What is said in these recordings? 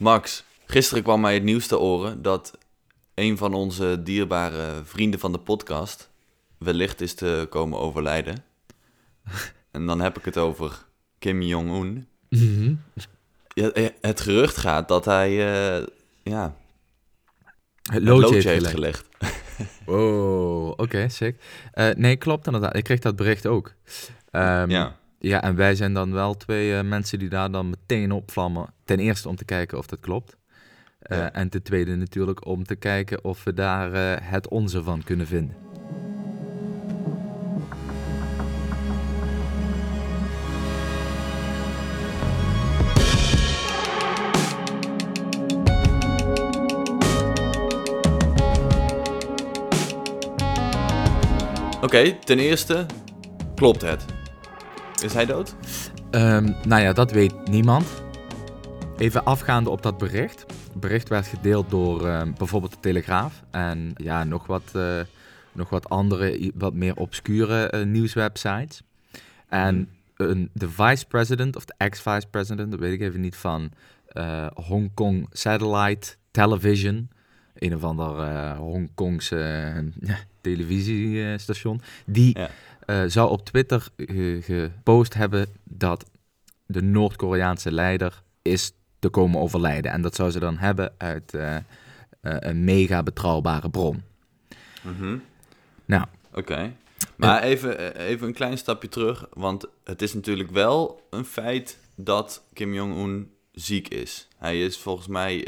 Max, gisteren kwam mij het nieuws te oren dat een van onze dierbare vrienden van de podcast wellicht is te komen overlijden. en dan heb ik het over Kim Jong-un. Mhm. Ja, eh, het gerucht gaat dat hij eh, ja, Het het loodje, heeft heeft gelegd. Wow, oké, sick. Eh, nee, klopt inderdaad. Ik kreeg dat bericht ook. Ehm, ja. Ja, en wij zijn dan wel twee eh, mensen die daar dan meteen opvlammen. Ten eerste om te kijken of dat klopt. Eh, Ja. En ten tweede natuurlijk om te kijken of we daar eh, het onze van kunnen vinden. Oké, ten eerste, klopt het? Is hij dood? Ehm, nou ja, dat weet niemand. Even afgaande op dat bericht. Het bericht werd gedeeld door ehm, bijvoorbeeld de Telegraaf en ja, nog wat, eh, nog wat andere, wat meer obscure eh, nieuwswebsites. En een, de vice-president, of de ex-vice-president, dat weet ik even niet, van eh Hong Kong Satellite Television, een of ander Hongkongse televisiestation, die Ja. Eh, zou op Twitter ge- gepost hebben dat de Noord-Koreaanse leider is te komen overlijden. En dat zou ze dan hebben uit eh, eh, een mega betrouwbare bron. Mhm. Nou, Oké. Maar even, even een klein stapje terug, want het is natuurlijk wel een feit dat Kim Jong-un ziek is. Hij is volgens mij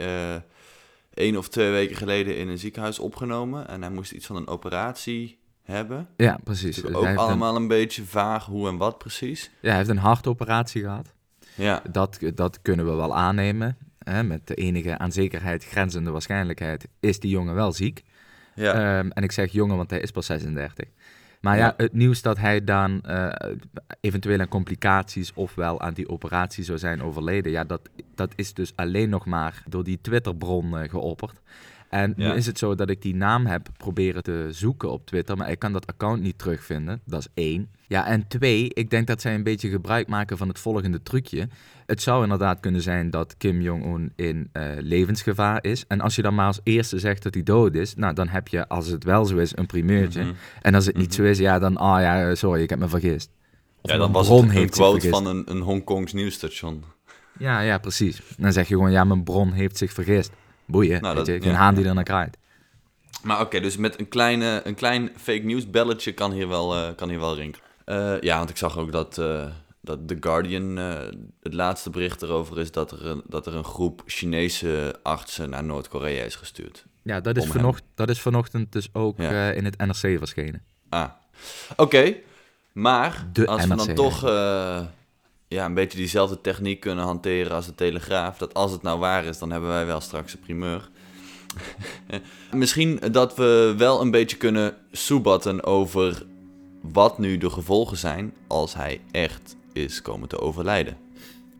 één of twee weken geleden in een ziekenhuis opgenomen en hij moest iets van een operatie hebben. ja, precies. Dus ook een, allemaal een beetje vaag hoe en wat precies. ja, hij heeft een hartoperatie gehad. Ja, Dat, dat kunnen we wel aannemen. Hè? Met de enige aan zekerheid grenzende waarschijnlijkheid is die jongen wel ziek. ja. Ehm, en ik zeg jongen, want hij is pas 36. Maar ja, Ja. het nieuws dat hij dan eh, eventueel aan complicaties ofwel aan die operatie zou zijn overleden, ja, dat, dat is dus alleen nog maar door die Twitterbron eh, geopperd. En Ja. nu is het zo dat ik die naam heb proberen te zoeken op Twitter, maar ik kan dat account niet terugvinden. Dat is één. Ja, en twee, ik denk dat zij een beetje gebruik maken van het volgende trucje. Het zou inderdaad kunnen zijn dat Kim Jong-un in eh, levensgevaar is. En als je dan maar als eerste zegt dat hij dood is, nou dan heb je, als het wel zo is, een primeurtje. Mhm. En als het niet Mhm. zo is, ja, dan, ah ja, sorry, ik heb me vergist. Of ja dan was het een quote van een, een Hongkongs nieuwsstation. Ja, ja, precies. Dan zeg je gewoon, ja, mijn bron heeft zich vergist. Boeien, Nou, dat- je, geen ja, haan die er naar kraait. Maar oké, dus met een, kleine, een klein fake news belletje kan hier wel, eh, kan hier wel rinkelen. Eh, ja, want ik zag ook dat, eh, dat The Guardian, het laatste bericht erover is dat er, een, dat er een groep Chinese artsen naar Noord-Korea is gestuurd. Ja, dat is, vanocht, dat is vanochtend dus ook Ja. in het NRC verschenen. Ah, oké. Maar De als we NRC, dan toch ja, een beetje diezelfde techniek kunnen hanteren als de Telegraaf, dat als het nou waar is, dan hebben wij wel straks een primeur. Misschien dat we wel een beetje kunnen soebatten over wat nu de gevolgen zijn als hij echt is komen te overlijden.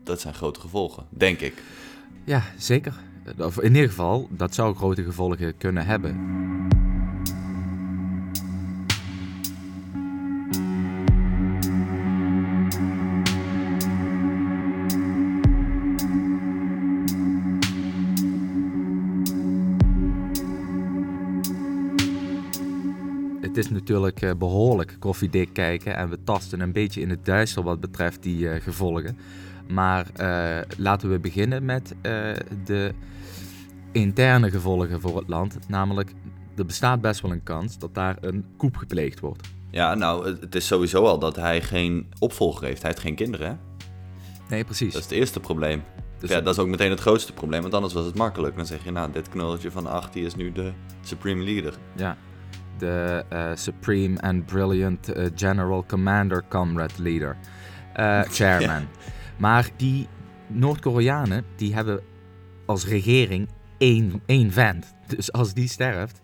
Dat zijn grote gevolgen, denk ik. Ja, zeker. Of in ieder geval, dat zou grote gevolgen kunnen hebben. Natuurlijk eh, behoorlijk koffiedik kijken en we tasten een beetje in het duister wat betreft die eh, gevolgen. Maar eh, laten we beginnen met de interne gevolgen voor het land. Namelijk, er bestaat best wel een kans dat daar een koep gepleegd wordt. Ja, nou, het is sowieso al dat hij geen opvolger heeft. Hij heeft geen kinderen, hè? Nee, precies. Dat is het eerste probleem. Dus- ja, dat is ook meteen het grootste probleem, want anders was het makkelijk. Dan zeg je, nou, dit knulletje van 8, die is nu de supreme leader. Ja. De eh, Supreme and Brilliant eh, General Commander Comrade Leader. Eh, chairman. Maar die Noord-Koreanen, die hebben als regering één, één vent. Dus als die sterft,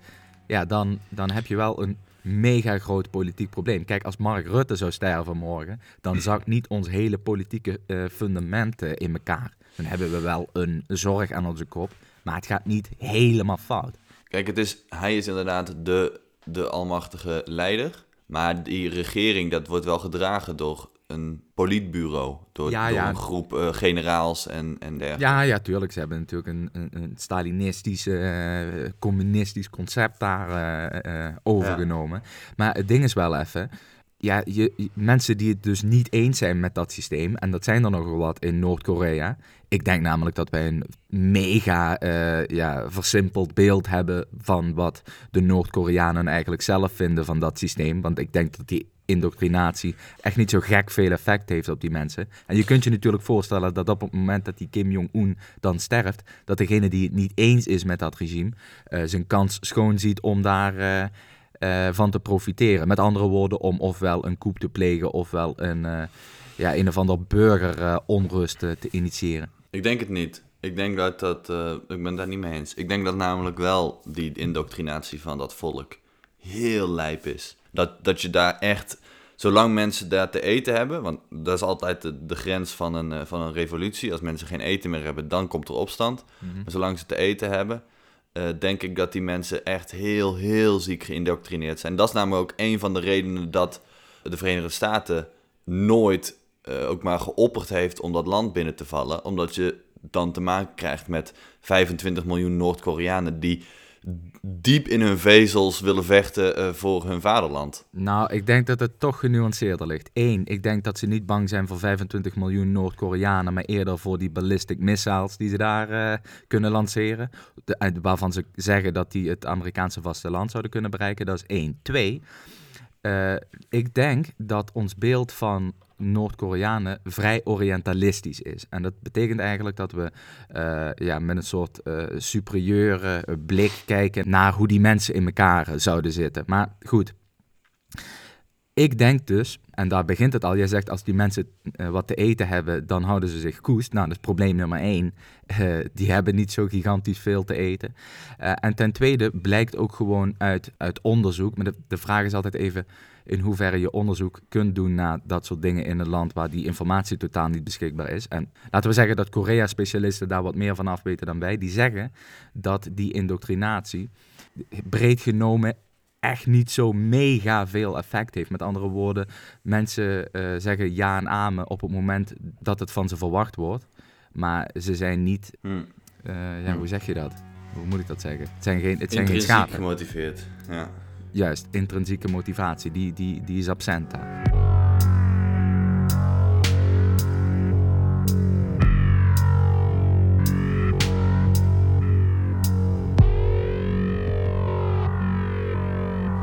ja, dan, dan heb je wel een mega groot politiek probleem. Kijk, als Mark Rutte zou sterven morgen, dan zakt niet ons hele politieke fundament in elkaar. Dan hebben we wel een zorg aan onze kop, maar het gaat niet helemaal fout. Kijk, het is, hij is inderdaad de, de almachtige leider. Maar die regering, dat wordt wel gedragen door een politbureau. Door, Ja, door ja. een groep eh, generaals en, en dergelijke. Ja, ja, tuurlijk. Ze hebben natuurlijk een, een, een Stalinistisch, eh, communistisch concept daar eh, overgenomen. Maar het ding is wel even, ja, je, mensen die het dus niet eens zijn met dat systeem, en dat zijn er nogal wat in Noord-Korea. Ik denk namelijk dat wij een mega eh, ja, versimpeld beeld hebben van wat de Noord-Koreanen eigenlijk zelf vinden van dat systeem. Want ik denk dat die indoctrinatie echt niet zo gek veel effect heeft op die mensen. En je kunt je natuurlijk voorstellen dat op het moment dat die Kim Jong-un dan sterft, dat degene die het niet eens is met dat regime, eh, zijn kans schoon ziet om daar eh, eh, van te profiteren. Met andere woorden, om ofwel een coup te plegen ofwel een, eh, ja, een of ander burgeronrust eh, te initiëren. Ik denk het niet. Ik denk dat dat... ik ben daar niet mee eens. Ik denk dat namelijk wel die indoctrinatie van dat volk heel lijp is. Dat, dat je daar echt... Zolang mensen daar te eten hebben... Want dat is altijd de, de grens van een, van een revolutie. Als mensen geen eten meer hebben, dan komt er opstand. Maar zolang ze te eten hebben... eh, denk ik dat die mensen echt heel, heel ziek geïndoctrineerd zijn. Dat is namelijk ook een van de redenen dat de Verenigde Staten nooit eh, ook maar geopperd heeft om dat land binnen te vallen. Omdat je dan te maken krijgt met 25 miljoen Noord-Koreanen die diep in hun vezels willen vechten eh, voor hun vaderland. Nou, ik denk dat het toch genuanceerder ligt. Eén, ik denk dat ze niet bang zijn voor 25 miljoen Noord-Koreanen, maar eerder voor die ballistic missiles die ze daar eh, kunnen lanceren. Eh, waarvan ze zeggen dat die het Amerikaanse vasteland zouden kunnen bereiken. Dat is één. Twee, ik denk dat ons beeld van Noord-Koreanen vrij orientalistisch is. En dat betekent eigenlijk dat we eh, ja, met een soort eh, superieure eh, blik kijken naar hoe die mensen in elkaar zouden zitten. Maar goed, ik denk dus, en daar begint het al, jij zegt als die mensen wat te eten hebben, dan houden ze zich koest. Nou, dat is probleem nummer één. Die hebben niet zo gigantisch veel te eten. En ten tweede blijkt ook gewoon uit, uit onderzoek, maar de vraag is altijd even in hoeverre je onderzoek kunt doen naar dat soort dingen in een land waar die informatie totaal niet beschikbaar is. En laten we zeggen dat Korea-specialisten daar wat meer van af weten dan wij. Die zeggen dat die indoctrinatie breed genomen echt niet zo mega veel effect heeft. Met andere woorden, mensen eh, zeggen ja en amen op het moment dat het van ze verwacht wordt. Maar ze zijn niet, Hm. eh, ja, hoe zeg je dat? Hoe moet ik dat zeggen? Het zijn geen, het zijn geen schapen. gemotiveerd. Ja. Juist, intrinsieke motivatie, die, die, die is absent daar.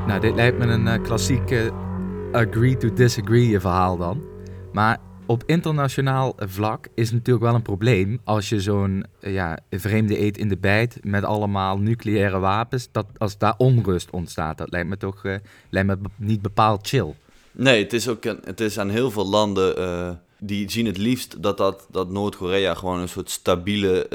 Nou, dit lijkt me een eh, klassiek eh, agree to disagree verhaal dan. Maar op internationaal vlak is natuurlijk wel een probleem als je zo'n eh, ja, vreemde eet in de bijt met allemaal nucleaire wapens, dat als daar onrust ontstaat, dat lijkt me toch eh, lijkt me niet bepaald chill. Nee, het is ook een- het is aan heel veel landen eh, die zien het liefst dat, dat, dat Noord-Korea gewoon een soort stabiele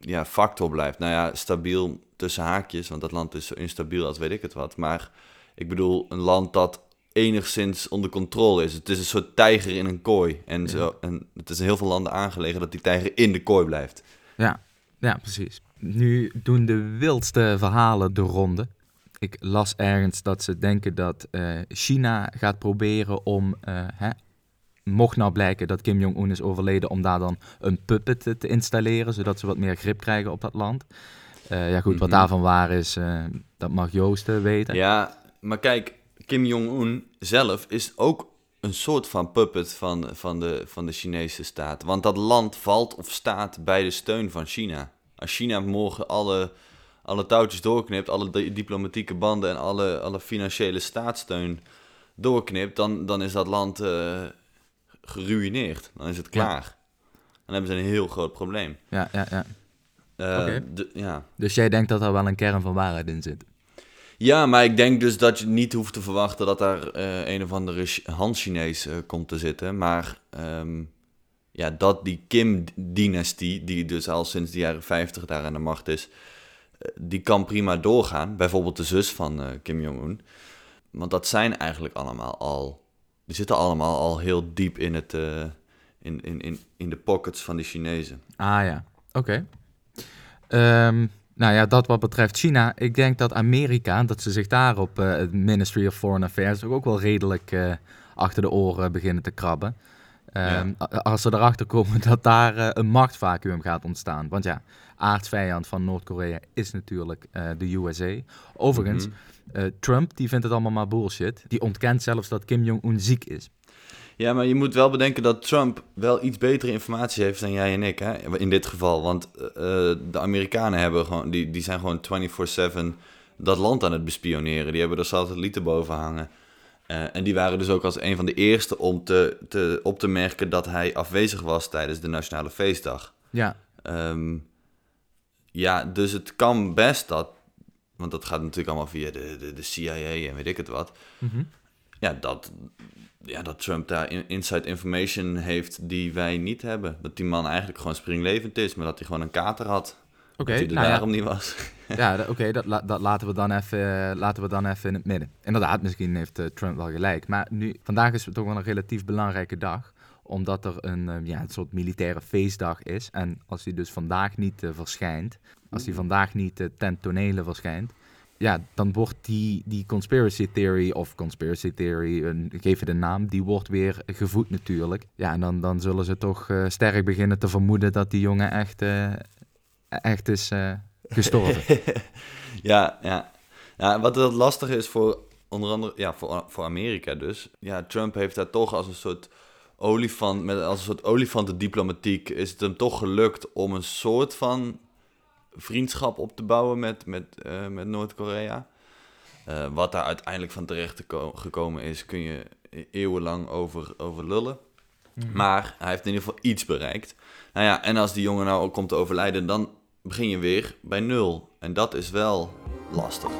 ja, factor blijft. Nou ja, stabiel tussen haakjes, want dat land is zo instabiel als weet ik het wat. Maar ik bedoel, een land dat enigszins onder controle is. Het is een soort tijger in een kooi. En, zo, en het is in heel veel landen aangelegen dat die tijger in de kooi blijft. Ja, ja, precies. Nu doen de wildste verhalen de ronde. Ik las ergens dat ze denken dat eh, China gaat proberen om, eh, hè, mocht nou blijken dat Kim Jong-un is overleden, om daar dan een puppet te- installeren, zodat ze wat meer grip krijgen op dat land. Eh, ja goed, wat Mhm. daarvan waar is, dat mag Joost weten. Ja, maar kijk, Kim Jong-un zelf is ook een soort van puppet van, van, de, van de Chinese staat. Want dat land valt of staat bij de steun van China. Als China morgen alle, alle touwtjes doorknipt, alle di- diplomatieke banden en alle, alle financiële staatssteun doorknipt, dan, dan is dat land eh, geruineerd. Dan is het klaar. Dan hebben ze een heel groot probleem. Ja, ja, ja. De- ja. Dus jij denkt dat er wel een kern van waarheid in zit? Ja, maar ik denk dus dat je niet hoeft te verwachten dat daar eh, een of andere Ch- Han-Chinees eh, komt te zitten. Maar ehm, ja, dat die Kim-dynastie, die dus al sinds de jaren 50 daar aan de macht is, eh, die kan prima doorgaan. Bijvoorbeeld de zus van Kim Jong-un. Want dat zijn eigenlijk allemaal al, die zitten allemaal al heel diep in, het, in, in, in, in de pockets van de Chinezen. Ah ja, oké. Ehm, nou ja, dat wat betreft China. Ik denk dat Amerika, dat ze zich daar op eh, het Ministry of Foreign Affairs ook wel redelijk eh, achter de oren beginnen te krabben. Ehm, als ze erachter komen dat daar uh, een machtvacuum gaat ontstaan. Want ja, aardsvijand van Noord-Korea is natuurlijk de USA. Overigens, mm Trump die vindt het allemaal maar bullshit. Die ontkent zelfs dat Kim Jong-un ziek is. Ja, maar je moet wel bedenken dat Trump wel iets betere informatie heeft dan jij en ik, hè? in dit geval. Want de Amerikanen hebben gewoon, die, die zijn gewoon 24-7 dat land aan het bespioneren. Die hebben er satellieten boven hangen. Uh, en die waren dus ook als een van de eerste om te, te, op te merken dat hij afwezig was tijdens de Nationale Feestdag. Ja. Um, ja, dus het kan best dat, want dat gaat natuurlijk allemaal via de, de, de CIA en weet ik het wat. Mm -hmm. Ja, dat, ja, dat Trump daar inside information heeft die wij niet hebben. Dat die man eigenlijk gewoon springlevend is, maar dat hij gewoon een kater had. Oké, okay, nou daarom ja. niet was. Ja, oké, dat, dat, laten, we dan even, laten we dan even in het midden. Inderdaad, misschien heeft uh, Trump wel gelijk. Maar nu, vandaag is het toch wel een relatief belangrijke dag. Omdat er een, uh, ja, een soort militaire feestdag is. En als die dus vandaag niet uh, verschijnt, als die vandaag niet ten tonele verschijnt, ja, dan wordt die, die conspiracy theory of conspiracy theory, geef je de naam, die wordt weer gevoed natuurlijk. Ja, en dan, dan zullen ze toch sterk beginnen te vermoeden dat die jongen echt, echt is gestorven. ja, ja. ja, wat het lastig is voor onder andere ja, voor, voor Amerika dus. Ja, Trump heeft daar toch als een soort olifant, met als een soort olifantendiplomatiek, is het hem toch gelukt om een soort van vriendschap op te bouwen met, met, uh, met Noord-Korea. Uh, wat daar uiteindelijk van terecht gekomen is, kun je e-, eeuwenlang over, over lullen. Mhm. Maar hij heeft in ieder geval iets bereikt. Nou ja, en als die jongen nou ook komt te overlijden, dan begin je weer bij nul. En dat is wel lastig.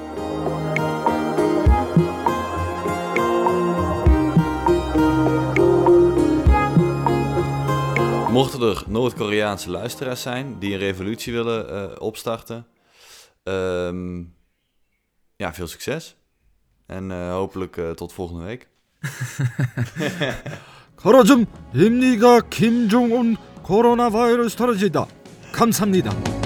Mochten er Noord-Koreaanse luisteraars zijn die een revolutie willen uh, opstarten, um, ja, veel succes. En uh, hopelijk uh, tot volgende week. 가라즘 임니가 김종은 코로나 바이러스 떨어지다. 감사합니다.